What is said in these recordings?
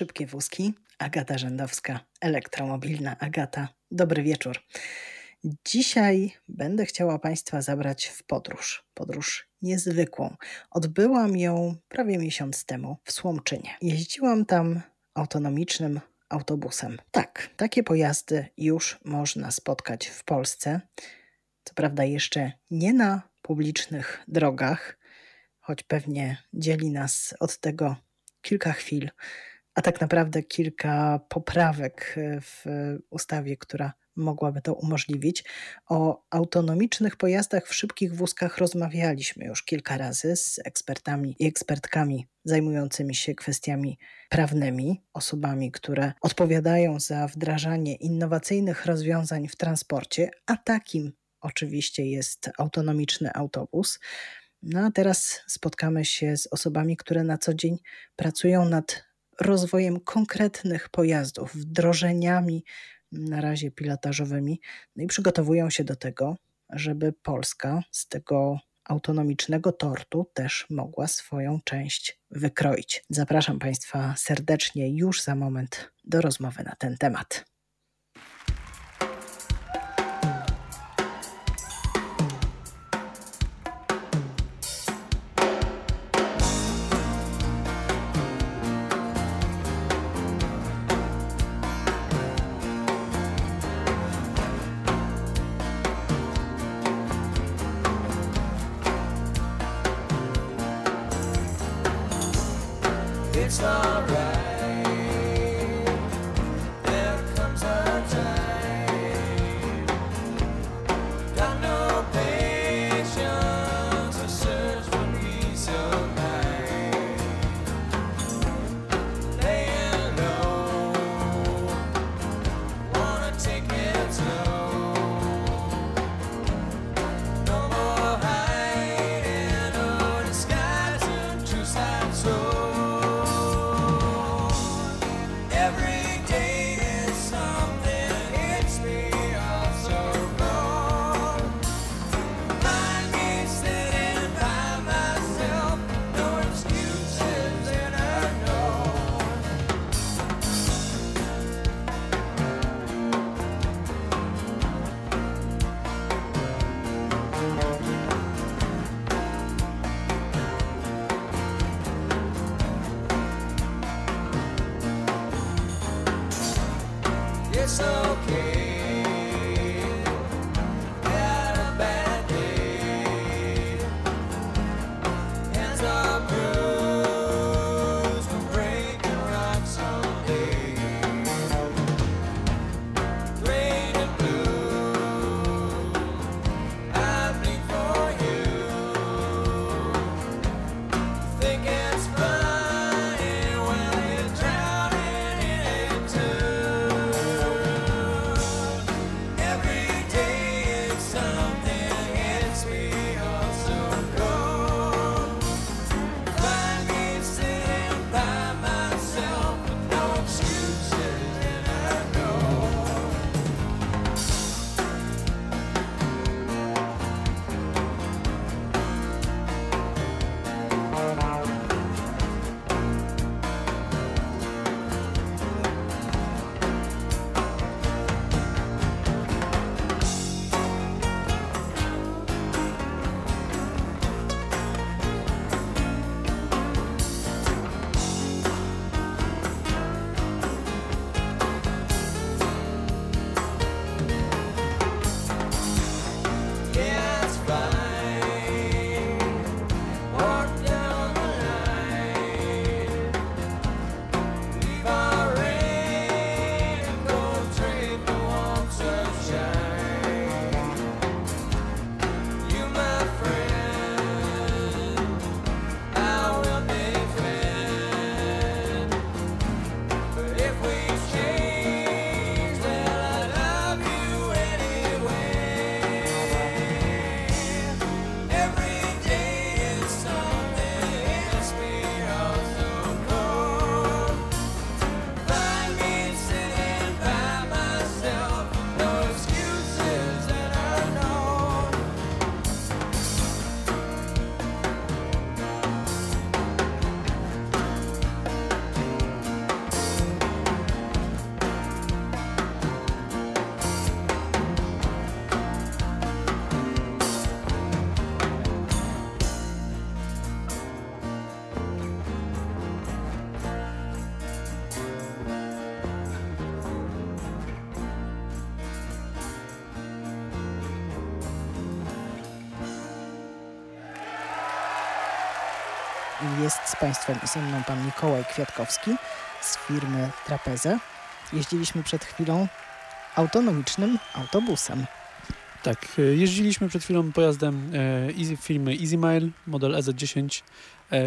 Szybkie wózki, Agata Rzędowska, elektromobilna Agata. Dobry wieczór. Dzisiaj będę chciała Państwa zabrać w podróż. Podróż niezwykłą. Odbyłam ją prawie miesiąc temu w Słomczynie. Jeździłam tam autonomicznym autobusem. Tak, takie pojazdy już można spotkać w Polsce. Co prawda, jeszcze nie na publicznych drogach, choć pewnie dzieli nas od tego kilka chwil, a tak naprawdę kilka poprawek w ustawie, która mogłaby to umożliwić. O autonomicznych pojazdach w szybkich wózkach rozmawialiśmy już kilka razy z ekspertami i ekspertkami zajmującymi się kwestiami prawnymi, osobami, które odpowiadają za wdrażanie innowacyjnych rozwiązań w transporcie, a takim oczywiście jest autonomiczny autobus. No a teraz spotkamy się z osobami, które na co dzień pracują nad rozwojem konkretnych pojazdów, wdrożeniami na razie pilotażowymi, no i przygotowują się do tego, żeby Polska z tego autonomicznego tortu też mogła swoją część wykroić. Zapraszam Państwa serdecznie już za moment do rozmowy na ten temat. so Jest z Państwem i ze mną Pan Mikołaj Kwiatkowski z firmy Trapeze. Jeździliśmy przed chwilą autonomicznym autobusem. Tak, e, jeździliśmy przed chwilą pojazdem e, firmy EasyMile, model EZ10, e,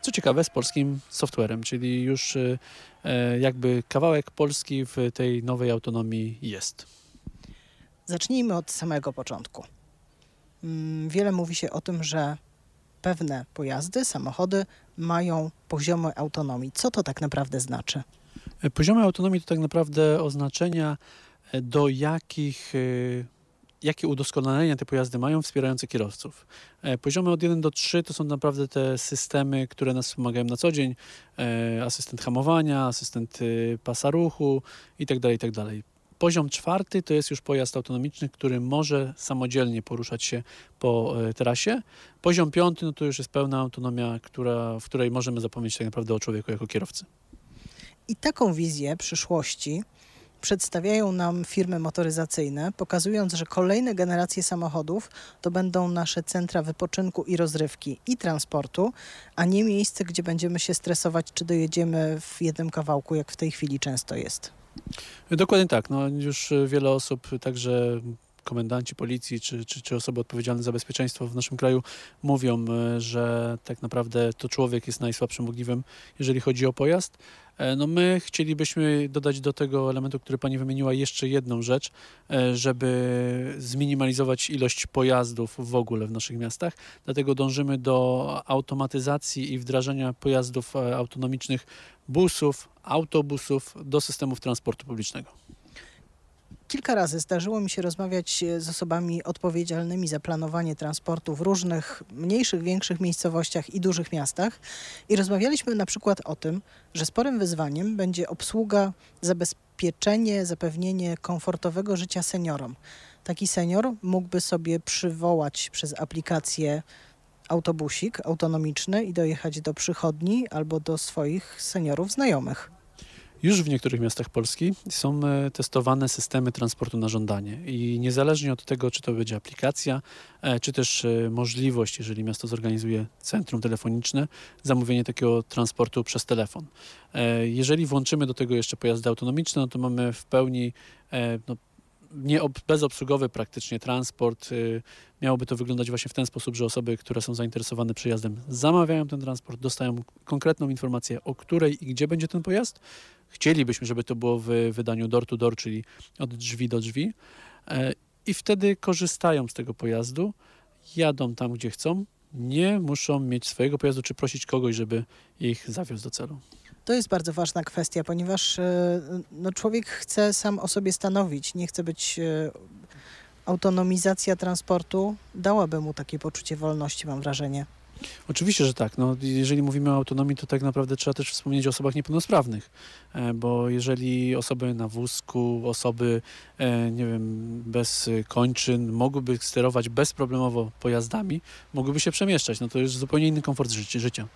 co ciekawe z polskim softwarem, czyli już e, e, jakby kawałek Polski w tej nowej autonomii jest. Zacznijmy od samego początku. Mm, wiele mówi się o tym, że pewne pojazdy, samochody mają poziomy autonomii. Co to tak naprawdę znaczy? E, poziomy autonomii to tak naprawdę oznaczenia, e, do jakich, e, jakie udoskonalenia te pojazdy mają wspierające kierowców. Poziomy od 1 do 3 to są naprawdę te systemy, które nas wspomagają na co dzień. Asystent hamowania, asystent pasa ruchu itd. Tak itd. Poziom czwarty to jest już pojazd autonomiczny, który może samodzielnie poruszać się po e, trasie. Poziom piąty no to już jest pełna autonomia, która, w której możemy zapomnieć tak naprawdę o człowieku jako kierowcy. I taką wizję przyszłości przedstawiają nam firmy motoryzacyjne, pokazując, że kolejne generacje samochodów to będą nasze centra wypoczynku i rozrywki i transportu, a nie miejsce, gdzie będziemy się stresować, czy dojedziemy w jednym kawałku, jak w tej chwili często jest. Dokładnie tak. No, już wiele osób, także komendanci policji czy, czy, czy osoby odpowiedzialne za bezpieczeństwo w naszym kraju mówią, e, że tak naprawdę to człowiek jest najsłabszym ogniwem, jeżeli chodzi o pojazd. E, no my chcielibyśmy dodać do tego elementu, który Pani wymieniła, jeszcze jedną rzecz, e, żeby zminimalizować ilość pojazdów w ogóle w naszych miastach. Dlatego dążymy do automatyzacji i wdrażania pojazdów autonomicznych busów, autobusów do systemów transportu publicznego. Kilka razy zdarzyło mi się rozmawiać z osobami odpowiedzialnymi za planowanie transportu w różnych mniejszych, większych miejscowościach i dużych miastach i rozmawialiśmy na przykład o tym, że sporym wyzwaniem będzie obsługa, zabezpieczenie, zapewnienie komfortowego życia seniorom. Taki senior mógłby sobie przywołać przez aplikację autobusik autonomiczny i dojechać do przychodni albo do swoich seniorów znajomych. Już w niektórych miastach Polski są e, testowane systemy transportu na żądanie i niezależnie od tego, czy to będzie aplikacja, e, czy też e, możliwość, jeżeli miasto zorganizuje centrum telefoniczne, zamówienie takiego transportu przez telefon. Jeżeli włączymy do tego jeszcze pojazdy autonomiczne, no to mamy w pełni no, nie bezobsługowy praktycznie transport. Y, miałoby to wyglądać właśnie w ten sposób, że osoby, które są zainteresowane przejazdem, zamawiają ten transport, dostają konkretną informację, o której i gdzie będzie ten pojazd. Chcielibyśmy, żeby to było w wydaniu door to door, czyli od drzwi do drzwi. E, I wtedy korzystają z tego pojazdu, jadą tam, gdzie chcą, nie muszą mieć swojego pojazdu czy prosić kogoś, żeby ich zawiózł do celu. To jest bardzo ważna kwestia, ponieważ e, no, człowiek chce sam o sobie stanowić, nie chce być. E, autonomizacja transportu dałaby mu takie poczucie wolności, mam wrażenie. Oczywiście, że tak. No, jeżeli mówimy o autonomii, to tak naprawdę trzeba też wspomnieć o osobach niepełnosprawnych, e, bo jeżeli osoby na wózku, osoby, nie wiem, bez kończyn mogłyby sterować bezproblemowo pojazdami, mogłyby się przemieszczać, no to już zupełnie inny komfort życia.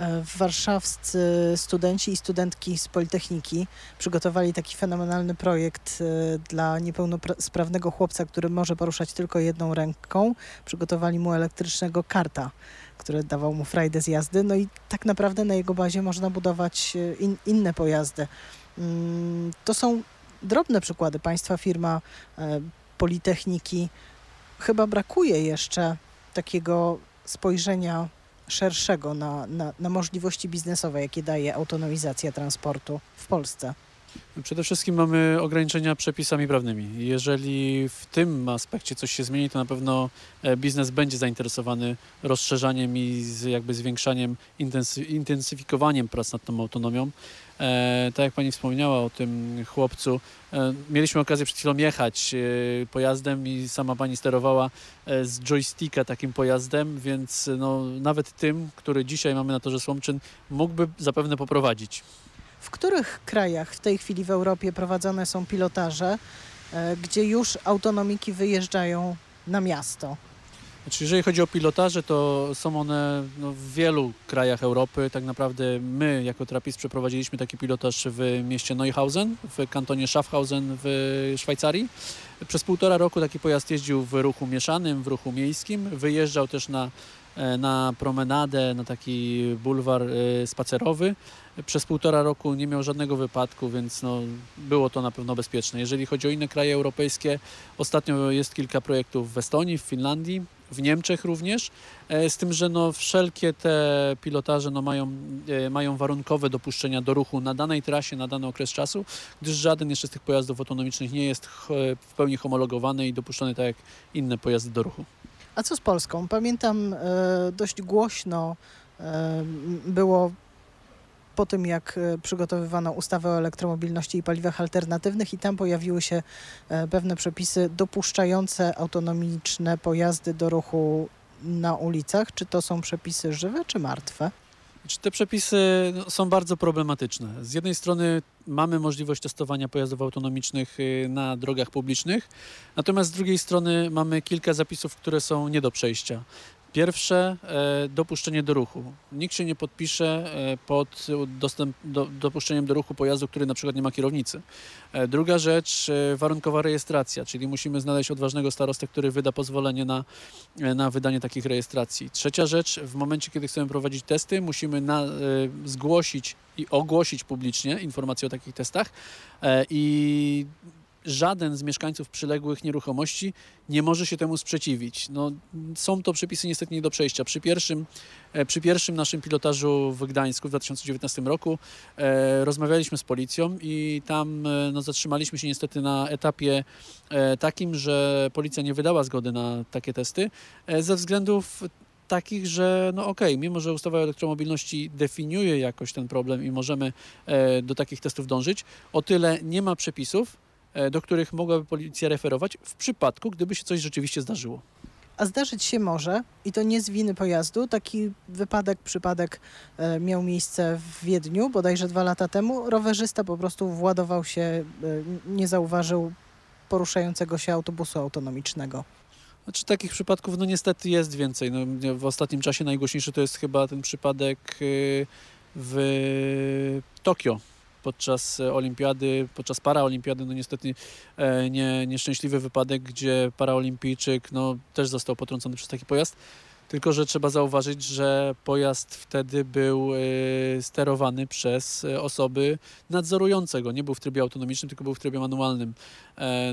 E, warszawscy studenci i studentki z Politechniki przygotowali taki fenomenalny projekt e, dla niepełnosprawnego chłopca, który może poruszać tylko jedną ręką. Przygotowali mu elektrycznego karta, który dawał mu frajdę z jazdy. No i tak naprawdę na jego bazie można budować e, in, inne pojazdy. Mm, to są drobne przykłady. Państwa firma Politechniki chyba brakuje jeszcze takiego spojrzenia szerszego na, na, na możliwości biznesowe, jakie daje autonomizacja transportu w Polsce? Przede wszystkim mamy ograniczenia przepisami prawnymi. Jeżeli w tym aspekcie coś się zmieni, to na pewno e, biznes będzie zainteresowany rozszerzaniem i jakby zwiększaniem, intensyfikowaniem prac nad tą autonomią. E, tak jak Pani wspomniała o tym chłopcu, e, mieliśmy okazję przed chwilą jechać e, pojazdem i sama Pani sterowała z joysticka takim pojazdem, więc no, nawet tym, który dzisiaj mamy na torze Słomczyn, mógłby zapewne poprowadzić. W których krajach w tej chwili w Europie prowadzone są pilotaże, gdzie już autonomiki wyjeżdżają na miasto? Znaczy, jeżeli chodzi o pilotaże, to są one no, w wielu krajach Europy. Tak naprawdę my jako Trapis przeprowadziliśmy taki pilotaż w mieście Neuhausen, w kantonie Schaffhausen w Szwajcarii. Przez półtora roku taki pojazd jeździł w ruchu mieszanym, w ruchu miejskim. Wyjeżdżał też na, e, na promenadę, na taki bulwar e, spacerowy. Przez półtora roku nie miał żadnego wypadku, więc no, było to na pewno bezpieczne. Jeżeli chodzi o inne kraje europejskie, ostatnio jest kilka projektów w Estonii, w Finlandii, w Niemczech również, e, z tym, że no wszelkie te pilotaże no mają, e, mają warunkowe dopuszczenia do ruchu na danej trasie, na dany okres czasu, gdyż żaden jeszcze z tych pojazdów autonomicznych nie jest w pełni homologowany i dopuszczony tak jak inne pojazdy do ruchu. A co z Polską? Pamiętam e, dość głośno było po tym, jak e, przygotowywano ustawę o elektromobilności i paliwach alternatywnych i tam pojawiły się e, pewne przepisy dopuszczające autonomiczne pojazdy do ruchu na ulicach. Czy to są przepisy żywe czy martwe? Te przepisy no, są bardzo problematyczne? Z jednej strony mamy możliwość testowania pojazdów autonomicznych y, na drogach publicznych, natomiast z drugiej strony mamy kilka zapisów, które są nie do przejścia. Pierwsze, e, dopuszczenie do ruchu. Nikt się nie podpisze e, pod dostęp, do, dopuszczeniem do ruchu pojazdu, który na przykład nie ma kierownicy. E, druga rzecz, warunkowa rejestracja, czyli musimy znaleźć odważnego starostę, który wyda pozwolenie na, na wydanie takich rejestracji. Trzecia rzecz, w momencie, kiedy chcemy prowadzić testy, musimy na, zgłosić i ogłosić publicznie informacje o takich testach i żaden z mieszkańców przyległych nieruchomości nie może się temu sprzeciwić. No, są to przepisy niestety nie do przejścia. Przy pierwszym, e, przy pierwszym naszym pilotażu w Gdańsku w 2019 roku e, rozmawialiśmy z policją i tam e, no, zatrzymaliśmy się niestety na etapie e, takim, że policja nie wydała zgody na takie testy e, ze względów takich, że no okej, okay, mimo że ustawa o elektromobilności definiuje jakoś ten problem i możemy e, do takich testów dążyć, o tyle nie ma przepisów, do których mogłaby policja referować w przypadku, gdyby się coś rzeczywiście zdarzyło. A zdarzyć się może, i to nie z winy pojazdu. Taki wypadek, przypadek e, miał miejsce w Wiedniu bodajże dwa lata temu. Rowerzysta po prostu władował się, e, nie zauważył poruszającego się autobusu autonomicznego. Znaczy takich przypadków no niestety jest więcej. No, w ostatnim czasie najgłośniejszy to jest chyba ten przypadek w Tokio, podczas e, olimpiady, podczas paraolimpiady, no niestety e, nie, nieszczęśliwy wypadek, gdzie paraolimpijczyk no, też został potrącony przez taki pojazd. Tylko, że trzeba zauważyć, że pojazd wtedy był e, sterowany przez osoby nadzorujące go. Nie był w trybie autonomicznym, tylko był w trybie manualnym.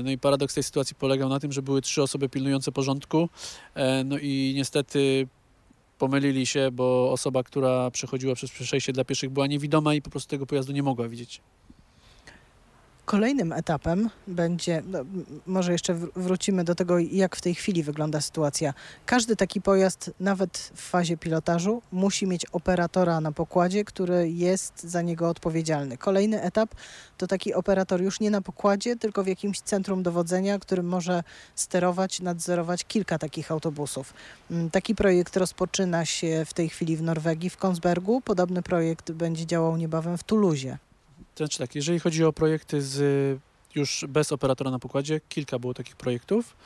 No i paradoks tej sytuacji polegał na tym, że były trzy osoby pilnujące porządku. No i niestety pomylili się, bo osoba, która przechodziła przez przejście dla pieszych była niewidoma i po prostu tego pojazdu nie mogła widzieć. Kolejnym etapem będzie, no, może jeszcze wrócimy do tego, jak w tej chwili wygląda sytuacja. Każdy taki pojazd, nawet w fazie pilotażu, musi mieć operatora na pokładzie, który jest za niego odpowiedzialny. Kolejny etap to taki operator już nie na pokładzie, tylko w jakimś centrum dowodzenia, którym może sterować, nadzorować kilka takich autobusów. Mm, taki projekt rozpoczyna się w tej chwili w Norwegii, w Konsbergu. Podobny projekt będzie działał niebawem w Tuluzie. To znaczy tak, jeżeli chodzi o projekty z, już bez operatora na pokładzie, kilka było takich projektów.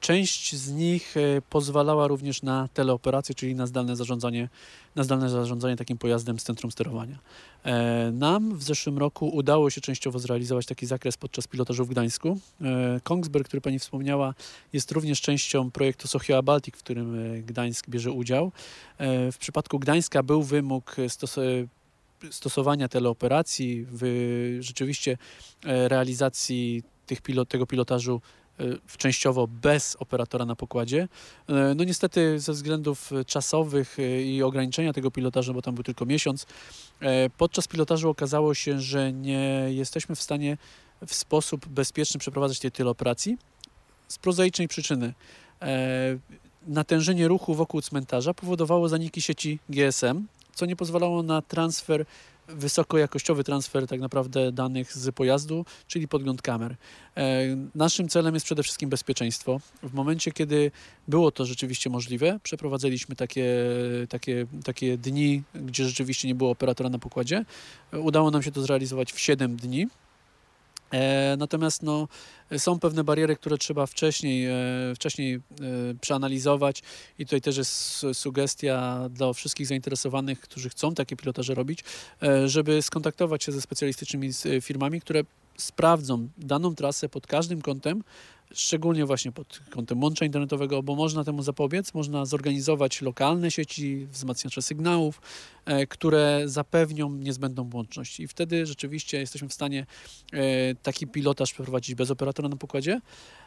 Część z nich e, pozwalała również na teleoperację, czyli na zdalne zarządzanie, na zdalne zarządzanie takim pojazdem z centrum sterowania. E, nam w zeszłym roku udało się częściowo zrealizować taki zakres podczas pilotażu w Gdańsku. E, Kongsberg, który Pani wspomniała, jest również częścią projektu Sochia Baltic, w którym Gdańsk bierze udział. W przypadku Gdańska był wymóg stosowania teleoperacji, w rzeczywiście e, realizacji tych pilot, tego pilotażu e, częściowo bez operatora na pokładzie. E, no niestety ze względów czasowych i ograniczenia tego pilotażu, bo tam był tylko miesiąc, podczas pilotażu okazało się, że nie jesteśmy w stanie w sposób bezpieczny przeprowadzać tej teleoperacji z prozaicznej przyczyny. Natężenie ruchu wokół cmentarza powodowało zaniki sieci GSM, co nie pozwalało na transfer, wysokojakościowy transfer tak naprawdę danych z pojazdu, czyli podgląd kamer. E, naszym celem jest przede wszystkim bezpieczeństwo. W momencie, kiedy było to rzeczywiście możliwe, przeprowadziliśmy takie, takie, takie dni, gdzie rzeczywiście nie było operatora na pokładzie. Udało nam się to zrealizować w 7 dni. E, Natomiast no, są pewne bariery, które trzeba wcześniej, e, wcześniej e, przeanalizować i tutaj też jest su- sugestia dla wszystkich zainteresowanych, którzy chcą takie pilotaże robić, żeby skontaktować się ze specjalistycznymi firmami, które sprawdzą daną trasę pod każdym kątem, szczególnie właśnie pod kątem łącza internetowego, bo można temu zapobiec, można zorganizować lokalne sieci, wzmacniacze sygnałów, e, które zapewnią niezbędną łączność. I wtedy rzeczywiście jesteśmy w stanie e, taki pilotaż przeprowadzić bez operatora na pokładzie,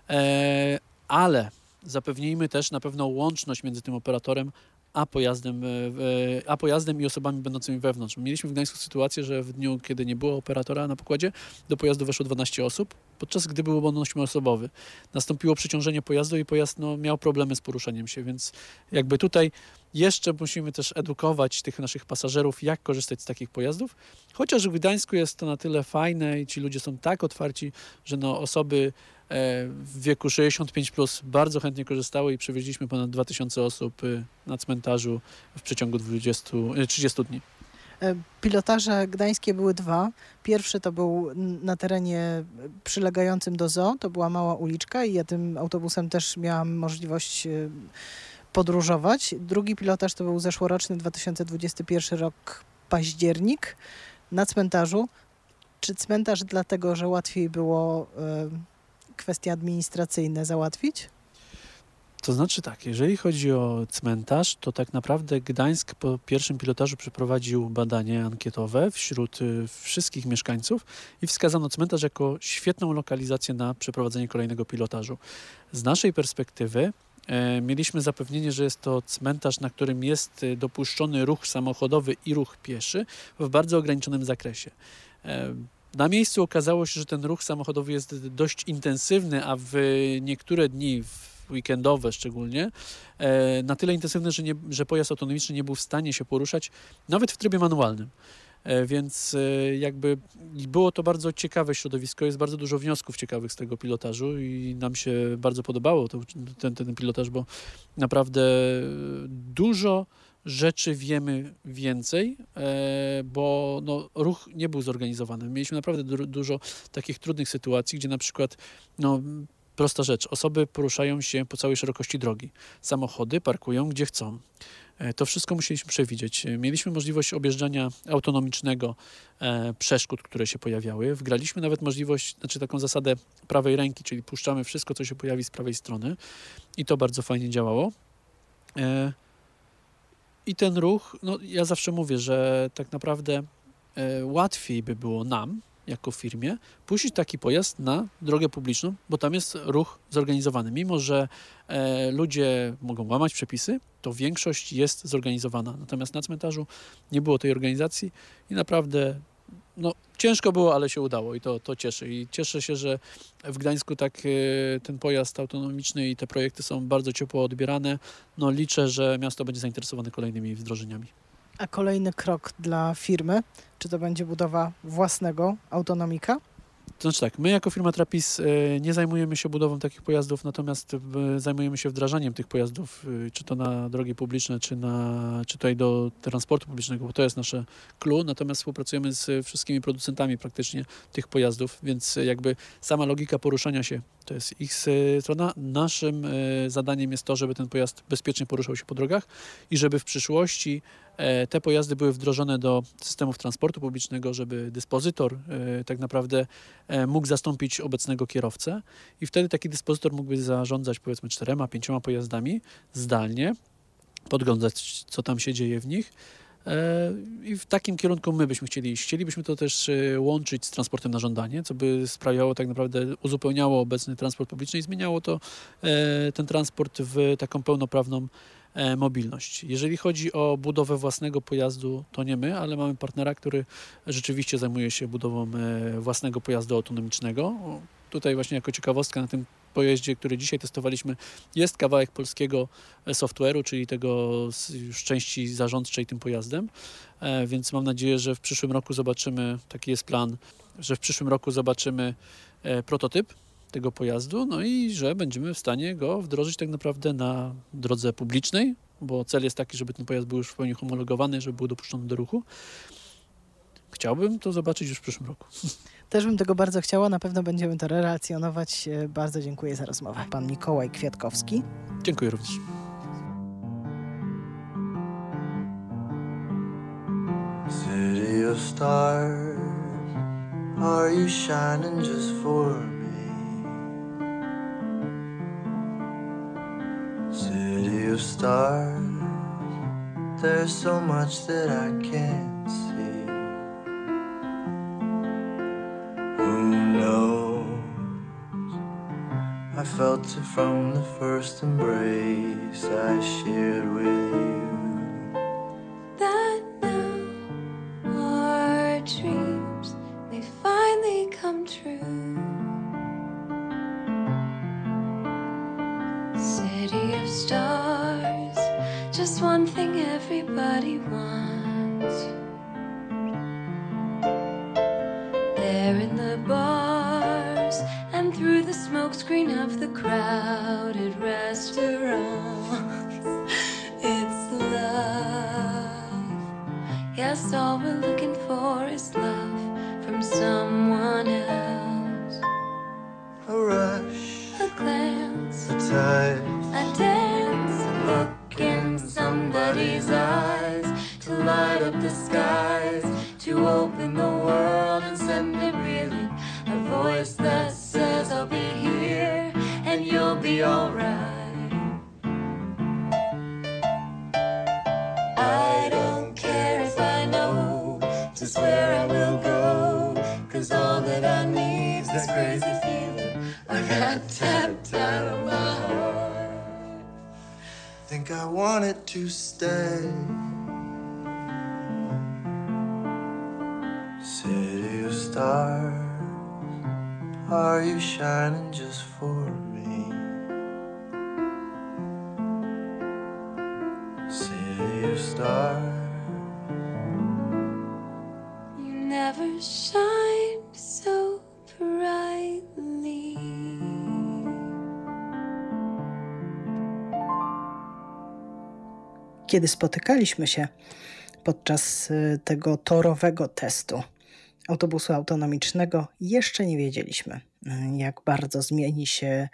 e, ale zapewnijmy też na pewno łączność między tym operatorem a pojazdem, e, e, a pojazdem i osobami będącymi wewnątrz. Mieliśmy w Gdańsku sytuację, że w dniu, kiedy nie było operatora na pokładzie, do pojazdu weszło 12 osób, podczas gdy był bon 8-osobowy. Nastąpiło przeciążenie pojazdu i pojazd no, miał problemy z poruszaniem się, więc jakby tutaj jeszcze musimy też edukować tych naszych pasażerów, jak korzystać z takich pojazdów. Chociaż w Gdańsku jest to na tyle fajne i ci ludzie są tak otwarci, że no osoby w wieku 65 plus bardzo chętnie korzystały i przewieźliśmy ponad 2000 osób y, na cmentarzu w przeciągu 20, y, 30 dni. E, Pilotaże gdańskie były dwa. Pierwszy to był na terenie przylegającym do zoo, to była mała uliczka i ja tym autobusem też miałam możliwość e, podróżować. Drugi pilotaż to był zeszłoroczny 2021 rok, październik, na cmentarzu. Czy cmentarz dlatego, że łatwiej było e, kwestie administracyjne załatwić? To znaczy tak, jeżeli chodzi o cmentarz, to tak naprawdę Gdańsk po pierwszym pilotażu przeprowadził badanie ankietowe wśród y, wszystkich mieszkańców i wskazano cmentarz jako świetną lokalizację na przeprowadzenie kolejnego pilotażu. Z naszej perspektywy e, mieliśmy zapewnienie, że jest to cmentarz, na którym jest y, dopuszczony ruch samochodowy i ruch pieszy w bardzo ograniczonym zakresie. Na miejscu okazało się, że ten ruch samochodowy jest dość intensywny, a w niektóre dni, w weekendowe szczególnie, e, na tyle intensywny, że, nie, że pojazd autonomiczny nie był w stanie się poruszać, nawet w trybie manualnym. E, Więc e, jakby było to bardzo ciekawe środowisko, jest bardzo dużo wniosków ciekawych z tego pilotażu i nam się bardzo podobało to, ten, ten pilotaż, bo naprawdę dużo rzeczy wiemy więcej, e, bo no, ruch nie był zorganizowany. Mieliśmy naprawdę du- dużo takich trudnych sytuacji, gdzie na przykład no, prosta rzecz, osoby poruszają się po całej szerokości drogi. Samochody parkują gdzie chcą. E, To wszystko musieliśmy przewidzieć. Mieliśmy możliwość objeżdżania autonomicznego e, przeszkód, które się pojawiały. Wgraliśmy nawet możliwość, znaczy taką zasadę prawej ręki, czyli puszczamy wszystko, co się pojawi z prawej strony i to bardzo fajnie działało. I ten ruch, no ja zawsze mówię, że tak naprawdę e, łatwiej by było nam, jako firmie, puścić taki pojazd na drogę publiczną, bo tam jest ruch zorganizowany. Mimo, że e, ludzie mogą łamać przepisy, to większość jest zorganizowana. Natomiast na cmentarzu nie było tej organizacji i naprawdę no, ciężko było, ale się udało i to, to cieszy. I cieszę się, że w Gdańsku tak e, ten pojazd autonomiczny i te projekty są bardzo ciepło odbierane. No, liczę, że miasto będzie zainteresowane kolejnymi wdrożeniami. A kolejny krok dla firmy, czy to będzie budowa własnego autonomika? To znaczy tak, my jako firma Trapis e, nie zajmujemy się budową takich pojazdów, natomiast e, zajmujemy się wdrażaniem tych pojazdów, e, czy to na drogi publiczne, czy, na, czy tutaj do transportu publicznego, bo to jest nasze clue, natomiast współpracujemy z wszystkimi producentami praktycznie tych pojazdów, więc jakby sama logika poruszania się to jest ich e, strona. Naszym e, zadaniem jest to, żeby ten pojazd bezpiecznie poruszał się po drogach i żeby w przyszłości e, te pojazdy były wdrożone do systemów transportu publicznego, żeby dyspozytor tak naprawdę mógł zastąpić obecnego kierowcę i wtedy taki dyspozytor mógłby zarządzać powiedzmy czterema, pięcioma pojazdami zdalnie, podglądać co tam się dzieje w nich. E, I w takim kierunku my byśmy chcieli iść. Chcielibyśmy to też e, łączyć z transportem na żądanie, co by sprawiało tak naprawdę, uzupełniało obecny transport publiczny i zmieniało to e, ten transport w taką pełnoprawną mobilność. Jeżeli chodzi o budowę własnego pojazdu, to nie my, ale mamy partnera, który rzeczywiście zajmuje się budową własnego pojazdu autonomicznego. Tutaj właśnie jako ciekawostka na tym pojeździe, który dzisiaj testowaliśmy, jest kawałek polskiego e, software'u, czyli tego już części zarządczej tym pojazdem, E, więc mam nadzieję, że w przyszłym roku zobaczymy, taki jest plan, że w przyszłym roku zobaczymy e, prototyp tego pojazdu, no i że będziemy w stanie go wdrożyć tak naprawdę na drodze publicznej, bo cel jest taki, żeby ten pojazd był już w pełni homologowany, żeby był dopuszczony do ruchu. Chciałbym to zobaczyć już w przyszłym roku. Też bym tego bardzo chciała, na pewno będziemy to relacjonować. E, Bardzo dziękuję za rozmowę. Pan Mikołaj Kwiatkowski. Dziękuję również. City of stars, are you shining just for me? City of stars, there's so much that I can't see. I felt it from the first embrace I shared with you. that now our dreams may finally come true. City of stars, just one thing everybody wants. Smokescreen of the crowded restaurants. It's love. Yes, all we're looking for is love from someone else. A rush, A glance, a touch, a dance, a look in somebody's eyes to light up the skies, to open the world and send it reeling. A voice that says, I'll be here and you'll be alright. I don't care if I know just where I will go. Cause all that I need's this crazy feeling I got tapped out of my heart. think I wanted to stay. City of stars, are you shining just for me? Stars. You never shined so brightly. Kiedy spotykaliśmy się podczas y, tego torowego testu autobusu autonomicznego, jeszcze nie wiedzieliśmy, y, jak bardzo zmieni się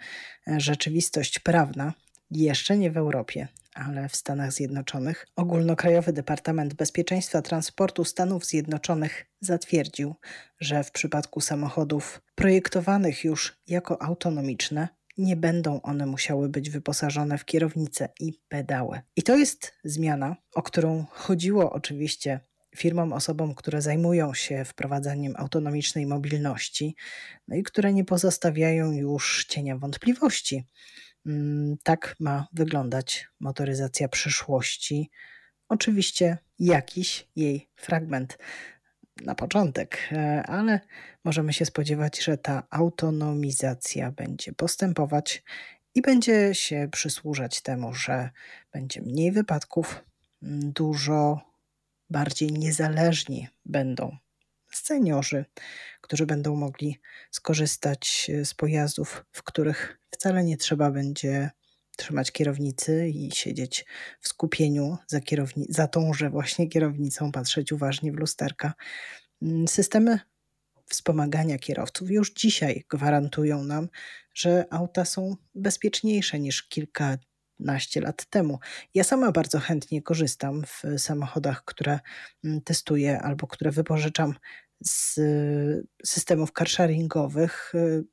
rzeczywistość prawna. Jeszcze nie w Europie, ale w Stanach Zjednoczonych. Ogólnokrajowy Departament Bezpieczeństwa Transportu Stanów Zjednoczonych zatwierdził, że w przypadku samochodów projektowanych już jako autonomiczne, nie będą one musiały być wyposażone w kierownicę i pedały. I to jest zmiana, o którą chodziło oczywiście firmom, osobom, które zajmują się wprowadzaniem autonomicznej mobilności, no i które nie pozostawiają już cienia wątpliwości. Mm, Tak ma wyglądać motoryzacja przyszłości. Oczywiście jakiś jej fragment na początek, e, ale możemy się spodziewać, że ta autonomizacja będzie postępować i będzie się przysłużać temu, że będzie mniej wypadków, m, dużo bardziej niezależni będą seniorzy, którzy będą mogli skorzystać e, z pojazdów, w których wcale nie trzeba będzie trzymać kierownicy i siedzieć w skupieniu za, kierowni- za tąże właśnie kierownicą, patrzeć uważnie w lusterka. Mm, Systemy wspomagania kierowców już dzisiaj gwarantują nam, że auta są bezpieczniejsze niż kilkanaście lat temu. Ja sama bardzo chętnie korzystam w samochodach, które mm, testuję albo które wypożyczam z y, systemów carsharingowych, y,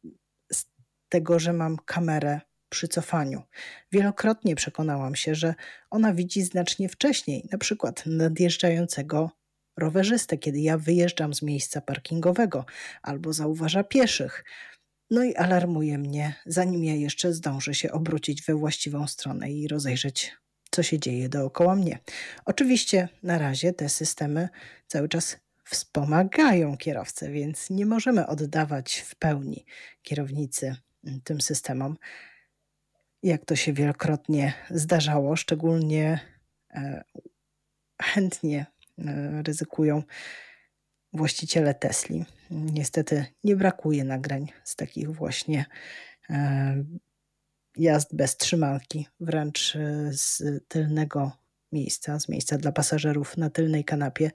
z tego, że mam kamerę przy cofaniu. Wielokrotnie przekonałam się, że ona widzi znacznie wcześniej, na przykład nadjeżdżającego rowerzystę, kiedy ja wyjeżdżam z miejsca parkingowego albo zauważa pieszych. No i alarmuje mnie, zanim ja jeszcze zdążę się obrócić we właściwą stronę i rozejrzeć, co się dzieje dookoła mnie. Oczywiście na razie te systemy cały czas wspomagają kierowcę, więc nie możemy oddawać w pełni kierownicy mm, tym systemom, jak to się wielokrotnie zdarzało, szczególnie e, chętnie e, ryzykują właściciele Tesli. Niestety nie brakuje nagrań z takich właśnie e, jazd bez trzymanki, wręcz z tylnego miejsca, z miejsca dla pasażerów na tylnej kanapie,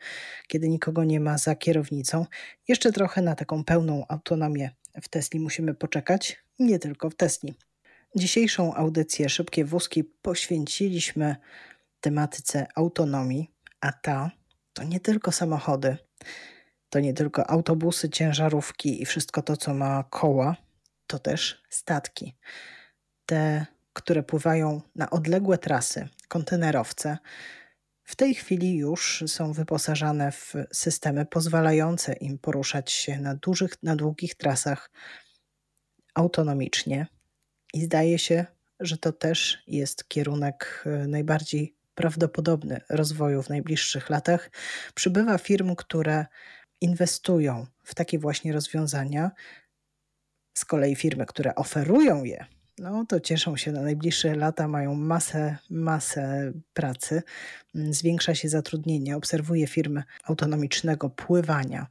kiedy nikogo nie ma za kierownicą. Jeszcze trochę na taką pełną autonomię w Tesli musimy poczekać, nie tylko w Tesli. Dzisiejszą audycję Szybkie Wózki poświęciliśmy tematyce autonomii, a ta to nie tylko samochody, to nie tylko autobusy, ciężarówki i wszystko to, co ma koła, to też statki. Te, które pływają na odległe trasy, kontenerowce, w tej chwili już są wyposażane w systemy pozwalające im poruszać się na, dużych, na długich trasach autonomicznie. I zdaje się, że to też jest kierunek e, najbardziej prawdopodobny rozwoju w najbliższych latach. Przybywa firm, które inwestują w takie właśnie rozwiązania. Z kolei firmy, które oferują je, no to cieszą się na najbliższe lata, mają masę, masę pracy, zwiększa się zatrudnienie. Obserwuję firmy autonomicznego pływania,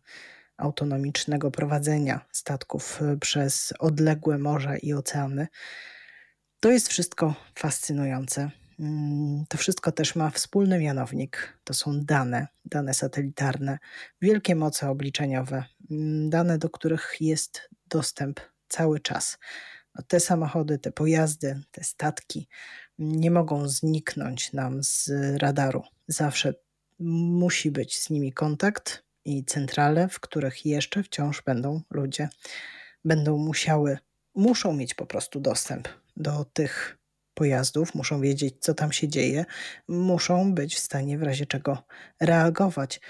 autonomicznego prowadzenia statków y, przez odległe morza i oceany. To jest wszystko fascynujące. Mm, to wszystko też ma wspólny mianownik. To są dane, dane satelitarne, wielkie moce obliczeniowe, mm, dane, do których jest dostęp cały czas. Te samochody, te pojazdy, te statki nie mogą zniknąć nam z radaru. Zawsze musi być z nimi kontakt i centrale, w których jeszcze wciąż będą ludzie, będą musiały, muszą mieć po prostu dostęp do tych pojazdów, muszą wiedzieć, co tam się dzieje, muszą być w stanie w razie czego reagować.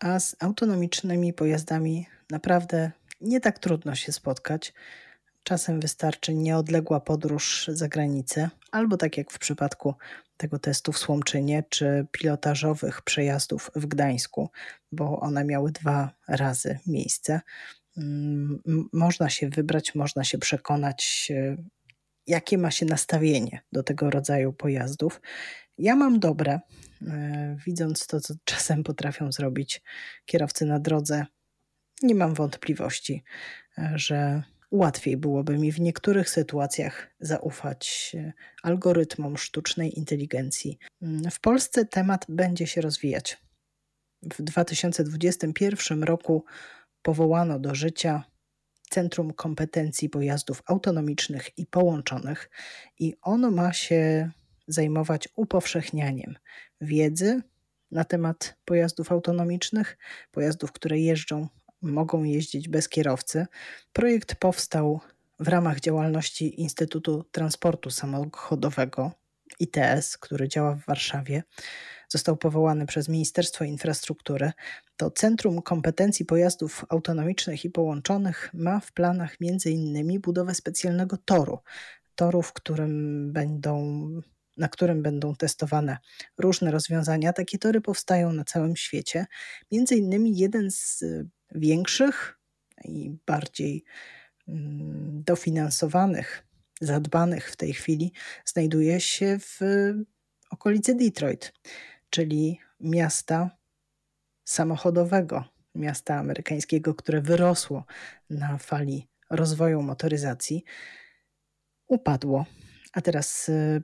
A z autonomicznymi pojazdami naprawdę nie tak trudno się spotkać. Czasem wystarczy nieodległa podróż za granicę, albo tak jak w przypadku tego testu w Słomczynie, czy pilotażowych przejazdów w Gdańsku, bo one miały dwa razy miejsce. Mm, można się wybrać, można się przekonać, jakie ma się nastawienie do tego rodzaju pojazdów. Ja mam dobre, e, widząc to, co czasem potrafią zrobić kierowcy na drodze, nie mam wątpliwości, e, że łatwiej byłoby mi w niektórych sytuacjach zaufać e, algorytmom sztucznej inteligencji. Mm, w Polsce temat będzie się rozwijać. W 2021 roku powołano do życia Centrum Kompetencji Pojazdów Autonomicznych i Połączonych i ono ma się zajmować upowszechnianiem wiedzy na temat pojazdów autonomicznych, pojazdów, które jeżdżą, mogą jeździć bez kierowcy. Projekt powstał w ramach działalności Instytutu Transportu Samochodowego ITS, który działa w Warszawie został powołany przez Ministerstwo Infrastruktury, to Centrum Kompetencji Pojazdów Autonomicznych i Połączonych ma w planach m.in. budowę specjalnego toru. Toru, w którym będą na którym będą testowane różne rozwiązania. Takie tory powstają na całym świecie. Między innymi jeden z większych i bardziej mm, dofinansowanych, zadbanych w tej chwili, znajduje się w okolicy Detroit czyli miasta samochodowego, miasta amerykańskiego, które wyrosło na fali rozwoju motoryzacji, upadło. A teraz y,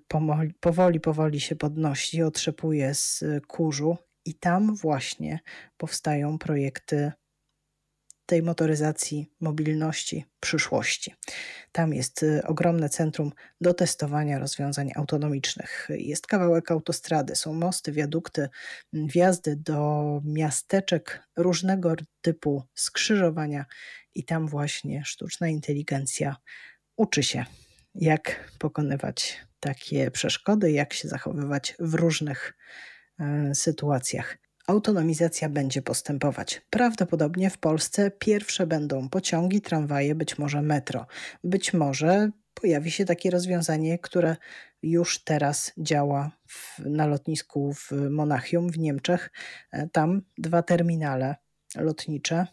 powoli, powoli się podnosi, otrzepuje z kurzu, i tam właśnie powstają projekty tej motoryzacji, mobilności przyszłości. Tam jest y, ogromne centrum do testowania rozwiązań autonomicznych. Jest kawałek autostrady, są mosty, wiadukty, wjazdy do miasteczek różnego typu skrzyżowania, i tam właśnie sztuczna inteligencja uczy się, jak pokonywać takie przeszkody, jak się zachowywać w różnych y, sytuacjach autonomizacja będzie postępować. Prawdopodobnie w Polsce pierwsze będą pociągi, tramwaje, być może metro. Być może pojawi się takie rozwiązanie, które już teraz działa w, na lotnisku w Monachium w Niemczech. E, tam dwa terminale lotnicze.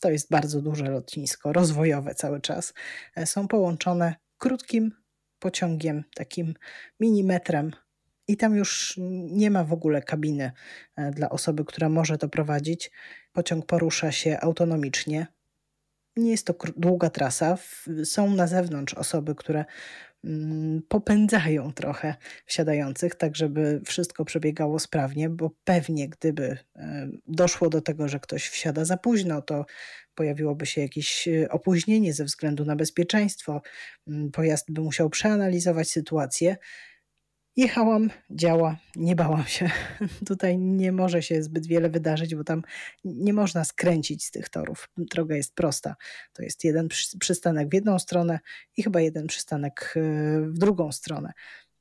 To jest bardzo duże lotnisko, rozwojowe cały czas. E, są połączone krótkim pociągiem, takim minimetrem i tam już nie ma w ogóle kabiny e, dla osoby, która może to prowadzić. Pociąg porusza się autonomicznie. Nie jest to długa trasa. Są na zewnątrz osoby, które mm, popędzają trochę wsiadających, tak żeby wszystko przebiegało sprawnie, bo pewnie gdyby e, doszło do tego, że ktoś wsiada za późno, to pojawiłoby się jakieś e, opóźnienie ze względu na bezpieczeństwo. Mm, pojazd by musiał przeanalizować sytuację. Jechałam, działa, nie bałam się. Tutaj nie może się zbyt wiele wydarzyć, bo tam nie można skręcić z tych torów. Droga jest prosta. To jest jeden przystanek w jedną stronę i chyba jeden przystanek e, w drugą stronę.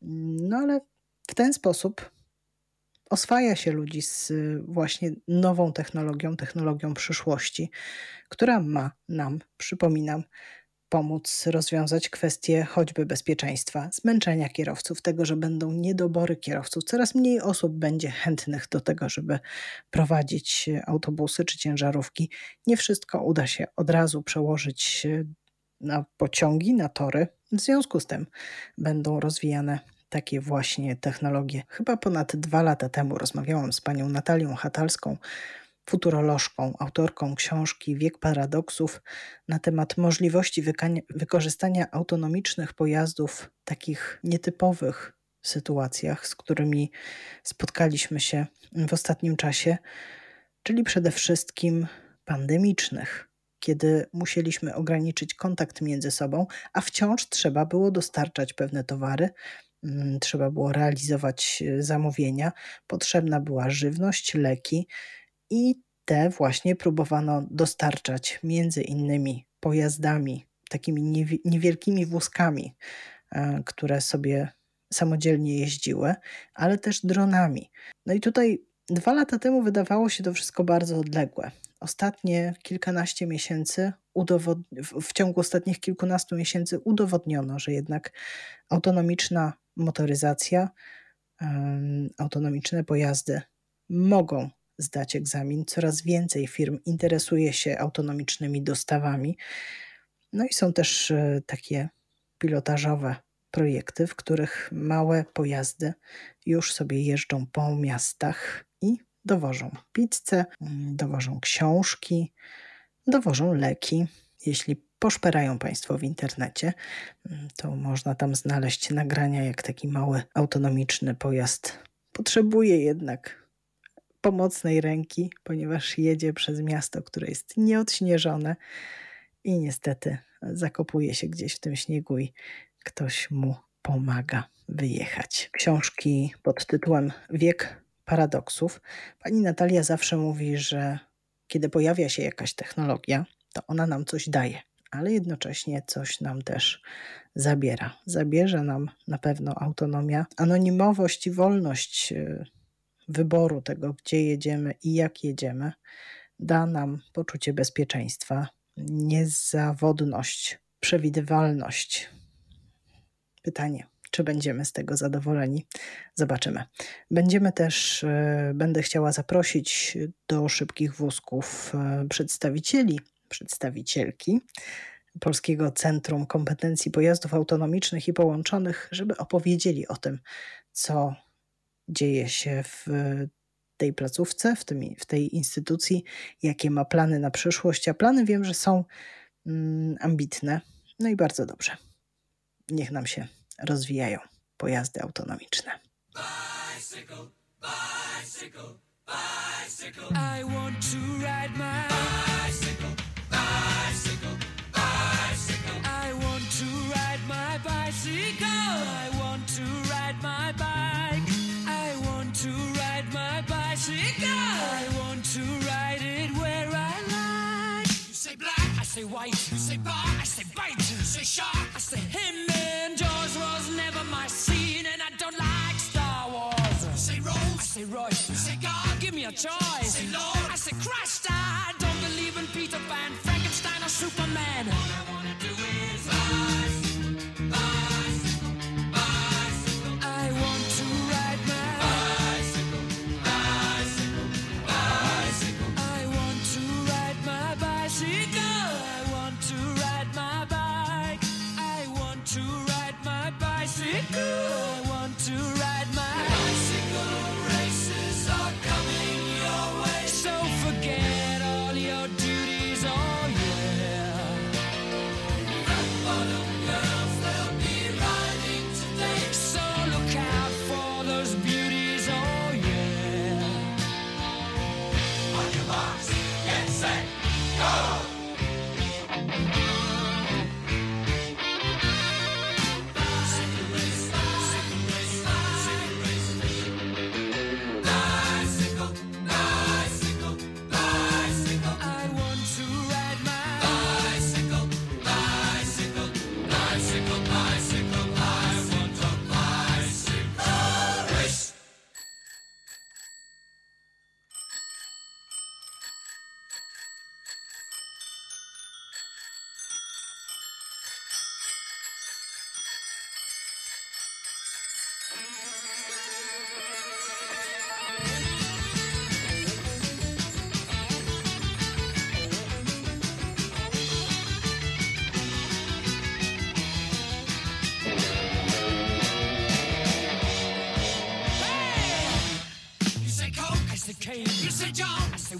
No ale w ten sposób oswaja się ludzi z e, właśnie nową technologią, technologią przyszłości, która ma nam, przypominam, pomóc rozwiązać kwestie choćby bezpieczeństwa, zmęczenia kierowców, tego, że będą niedobory kierowców. Coraz mniej osób będzie chętnych do tego, żeby prowadzić autobusy czy ciężarówki. Nie wszystko uda się od razu przełożyć na pociągi, na tory. W związku z tym będą rozwijane takie właśnie technologie. Chyba ponad dwa lata temu rozmawiałam z panią Natalią Hatalską, futurolożką, autorką książki Wiek Paradoksów na temat możliwości wykorzystania autonomicznych pojazdów w takich nietypowych sytuacjach, z którymi spotkaliśmy się w ostatnim czasie, czyli przede wszystkim pandemicznych, kiedy musieliśmy ograniczyć kontakt między sobą, a wciąż trzeba było dostarczać pewne towary, mm, trzeba było realizować zamówienia, potrzebna była żywność, leki i te właśnie próbowano dostarczać między innymi pojazdami, takimi niewielkimi wózkami, e, które sobie samodzielnie jeździły, ale też dronami. No i tutaj dwa lata temu wydawało się to wszystko bardzo odległe. Ostatnie kilkanaście miesięcy, w ciągu ostatnich kilkunastu miesięcy udowodniono, że jednak autonomiczna motoryzacja, autonomiczne pojazdy mogą zdać egzamin. Coraz więcej firm interesuje się autonomicznymi dostawami. No i są też e, takie pilotażowe projekty, w których małe pojazdy już sobie jeżdżą po miastach i dowożą pizzę, mm, dowożą książki, dowożą leki. Jeśli poszperają Państwo w internecie, mm, to można tam znaleźć nagrania, jak taki mały autonomiczny pojazd potrzebuje jednak pomocnej ręki, ponieważ jedzie przez miasto, które jest nieodśnieżone i niestety zakopuje się gdzieś w tym śniegu i ktoś mu pomaga wyjechać. Książki pod tytułem Wiek paradoksów. Pani Natalia zawsze mówi, że kiedy pojawia się jakaś technologia, to ona nam coś daje, ale jednocześnie coś nam też zabiera. Zabierze nam na pewno autonomia, anonimowość i wolność y, wyboru tego, gdzie jedziemy i jak jedziemy, da nam poczucie bezpieczeństwa, niezawodność, przewidywalność. Pytanie, czy będziemy z tego zadowoleni? Zobaczymy. Będziemy też, e, będę chciała zaprosić do szybkich wózków e, przedstawicieli, przedstawicielki Polskiego Centrum Kompetencji Pojazdów Autonomicznych i Połączonych, żeby opowiedzieli o tym, co dzieje się w tej placówce, w, tym, w tej instytucji, jakie ma plany na przyszłość. A plany wiem, że są mm, ambitne. No i bardzo dobrze. Niech nam się rozwijają pojazdy autonomiczne. Bicycle, bicycle, bicycle. I want to ride my bicycle, bicycle, bicycle. I want to ride my bicycle. Bicycle. I want to ride it where I like. You say black, I say white. You say bar, I say bite. You say shark, I say him. And Jaws was never my scene, and I don't like Star Wars. You say Rose, I say Royce. You say God, give me a choice. You say Lord, I say Christ. I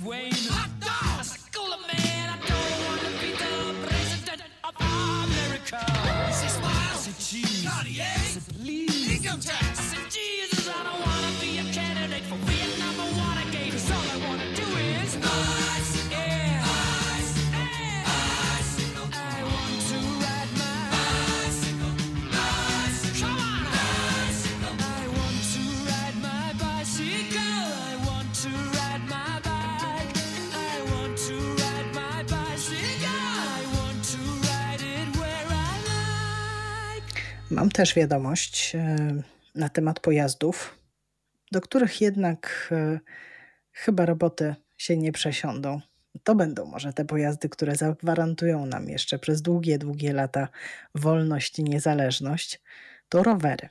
wave. Mam też wiadomość e, na temat pojazdów, do których jednak e, chyba roboty się nie przesiądą. To będą może te pojazdy, które zagwarantują nam jeszcze przez długie, długie lata wolność i niezależność. To rowery.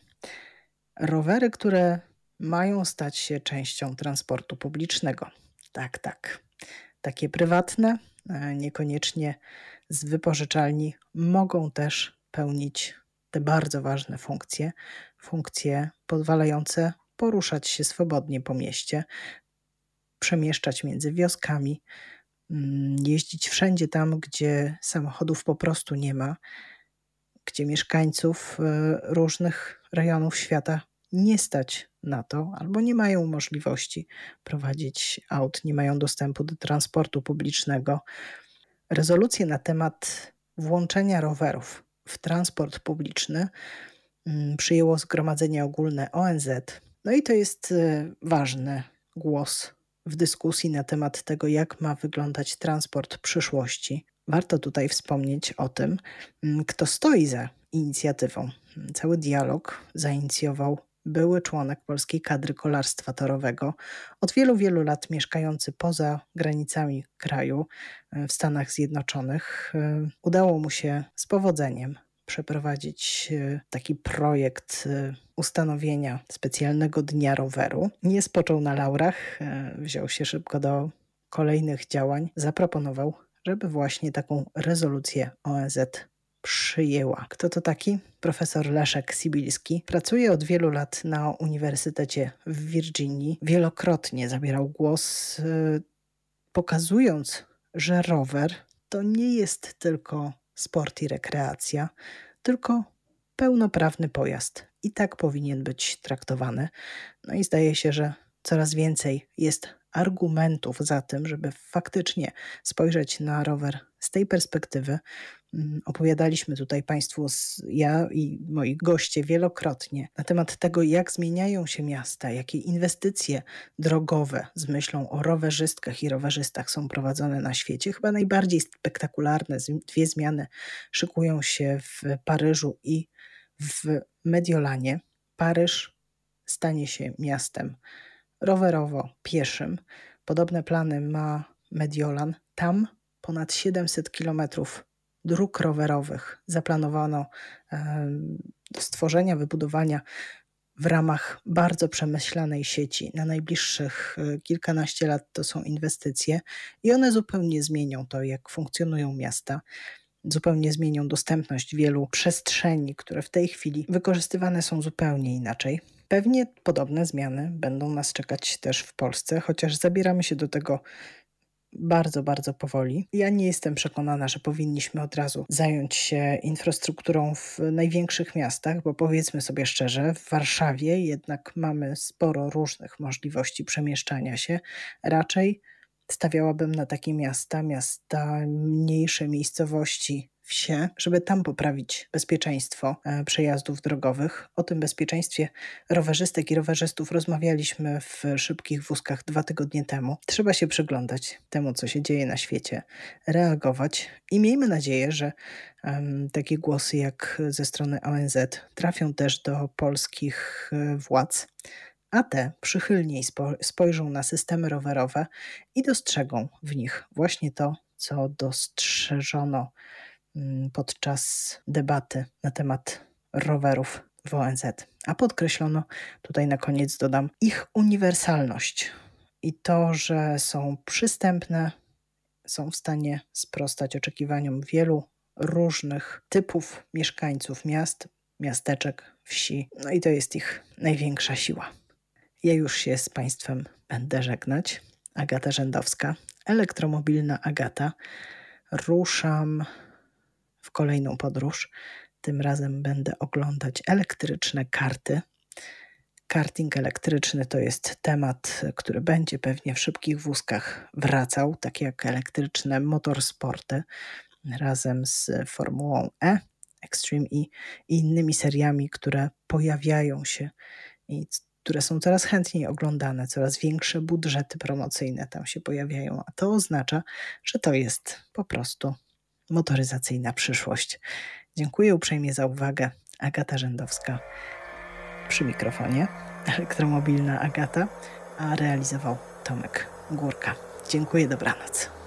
Rowery, które mają stać się częścią transportu publicznego. Tak, tak. Takie prywatne, e, niekoniecznie z wypożyczalni, mogą też pełnić te bardzo ważne funkcje, funkcje pozwalające poruszać się swobodnie po mieście, przemieszczać między wioskami, mm, jeździć wszędzie tam, gdzie samochodów po prostu nie ma, gdzie mieszkańców e, różnych rejonów świata nie stać na to, albo nie mają możliwości prowadzić aut, nie mają dostępu do transportu publicznego. Rezolucję na temat włączenia rowerów w transport publiczny mm, przyjęło Zgromadzenie Ogólne ONZ. No i to jest y, ważny głos w dyskusji na temat tego, jak ma wyglądać transport przyszłości. Warto tutaj wspomnieć o tym, mm, kto stoi za inicjatywą. Cały dialog zainicjował były członek polskiej kadry kolarstwa torowego, od wielu, wielu lat mieszkający poza granicami kraju e, w Stanach Zjednoczonych. E, udało mu się z powodzeniem przeprowadzić e, taki projekt ustanowienia specjalnego dnia roweru. Nie spoczął na laurach, wziął się szybko do kolejnych działań, zaproponował, żeby właśnie taką rezolucję ONZ przyjęła. Kto to taki? Profesor Leszek Sibilski. Pracuje od wielu lat na Uniwersytecie w Virginii. Wielokrotnie zabierał głos, y, pokazując, że rower to nie jest tylko sport i rekreacja, tylko pełnoprawny pojazd. I tak powinien być traktowany. No i zdaje się, że coraz więcej jest argumentów za tym, żeby faktycznie spojrzeć na rower z tej perspektywy, Mm, opowiadaliśmy tutaj Państwu, ja i moi goście wielokrotnie, na temat tego, jak zmieniają się miasta, jakie inwestycje drogowe z myślą o rowerzystkach i rowerzystach są prowadzone na świecie. Chyba najbardziej spektakularne dwie zmiany szykują się w Paryżu i w Mediolanie. Paryż stanie się miastem rowerowo-pieszym. Podobne plany ma Mediolan. Tam ponad 700 kilometrów dróg rowerowych zaplanowano do stworzenia, wybudowania w ramach bardzo przemyślanej sieci. Na najbliższych e, kilkanaście lat to są inwestycje i one zupełnie zmienią to, jak funkcjonują miasta. Zupełnie zmienią dostępność wielu przestrzeni, które w tej chwili wykorzystywane są zupełnie inaczej. Pewnie podobne zmiany będą nas czekać też w Polsce, chociaż zabieramy się do tego bardzo, bardzo powoli. Ja nie jestem przekonana, że powinniśmy od razu zająć się infrastrukturą w największych miastach, bo powiedzmy sobie szczerze, w Warszawie jednak mamy sporo różnych możliwości przemieszczania się. Raczej stawiałabym na takie miasta, miasta mniejsze miejscowości, wsie, żeby tam poprawić bezpieczeństwo e, przejazdów drogowych. O tym bezpieczeństwie rowerzystek i rowerzystów rozmawialiśmy w szybkich wózkach dwa tygodnie temu. Trzeba się przyglądać temu, co się dzieje na świecie, reagować i miejmy nadzieję, że takie głosy jak ze strony ONZ trafią też do polskich e, władz a te przychylniej spojrzą na systemy rowerowe i dostrzegą w nich właśnie to, co dostrzeżono podczas debaty na temat rowerów w ONZ. A podkreślono, tutaj na koniec dodam, ich uniwersalność i to, że są przystępne, są w stanie sprostać oczekiwaniom wielu różnych typów mieszkańców miast, miasteczek, wsi. No i to jest ich największa siła. Ja już się z Państwem będę żegnać. Agata Rzędowska, elektromobilna Agata. Ruszam kolejną podróż. Tym razem będę oglądać elektryczne karty. Karting elektryczny to jest temat, który będzie pewnie w szybkich wózkach wracał, tak jak elektryczne motorsporty razem z Formułą E, Extreme E i innymi seriami, które pojawiają się i które są coraz chętniej oglądane, coraz większe budżety promocyjne tam się pojawiają, a to oznacza, że to jest po prostu motoryzacyjna przyszłość. Dziękuję uprzejmie za uwagę. Agata Rzędowska przy mikrofonie, elektromobilna Agata, a realizował Tomek Górka. Dziękuję, dobranoc.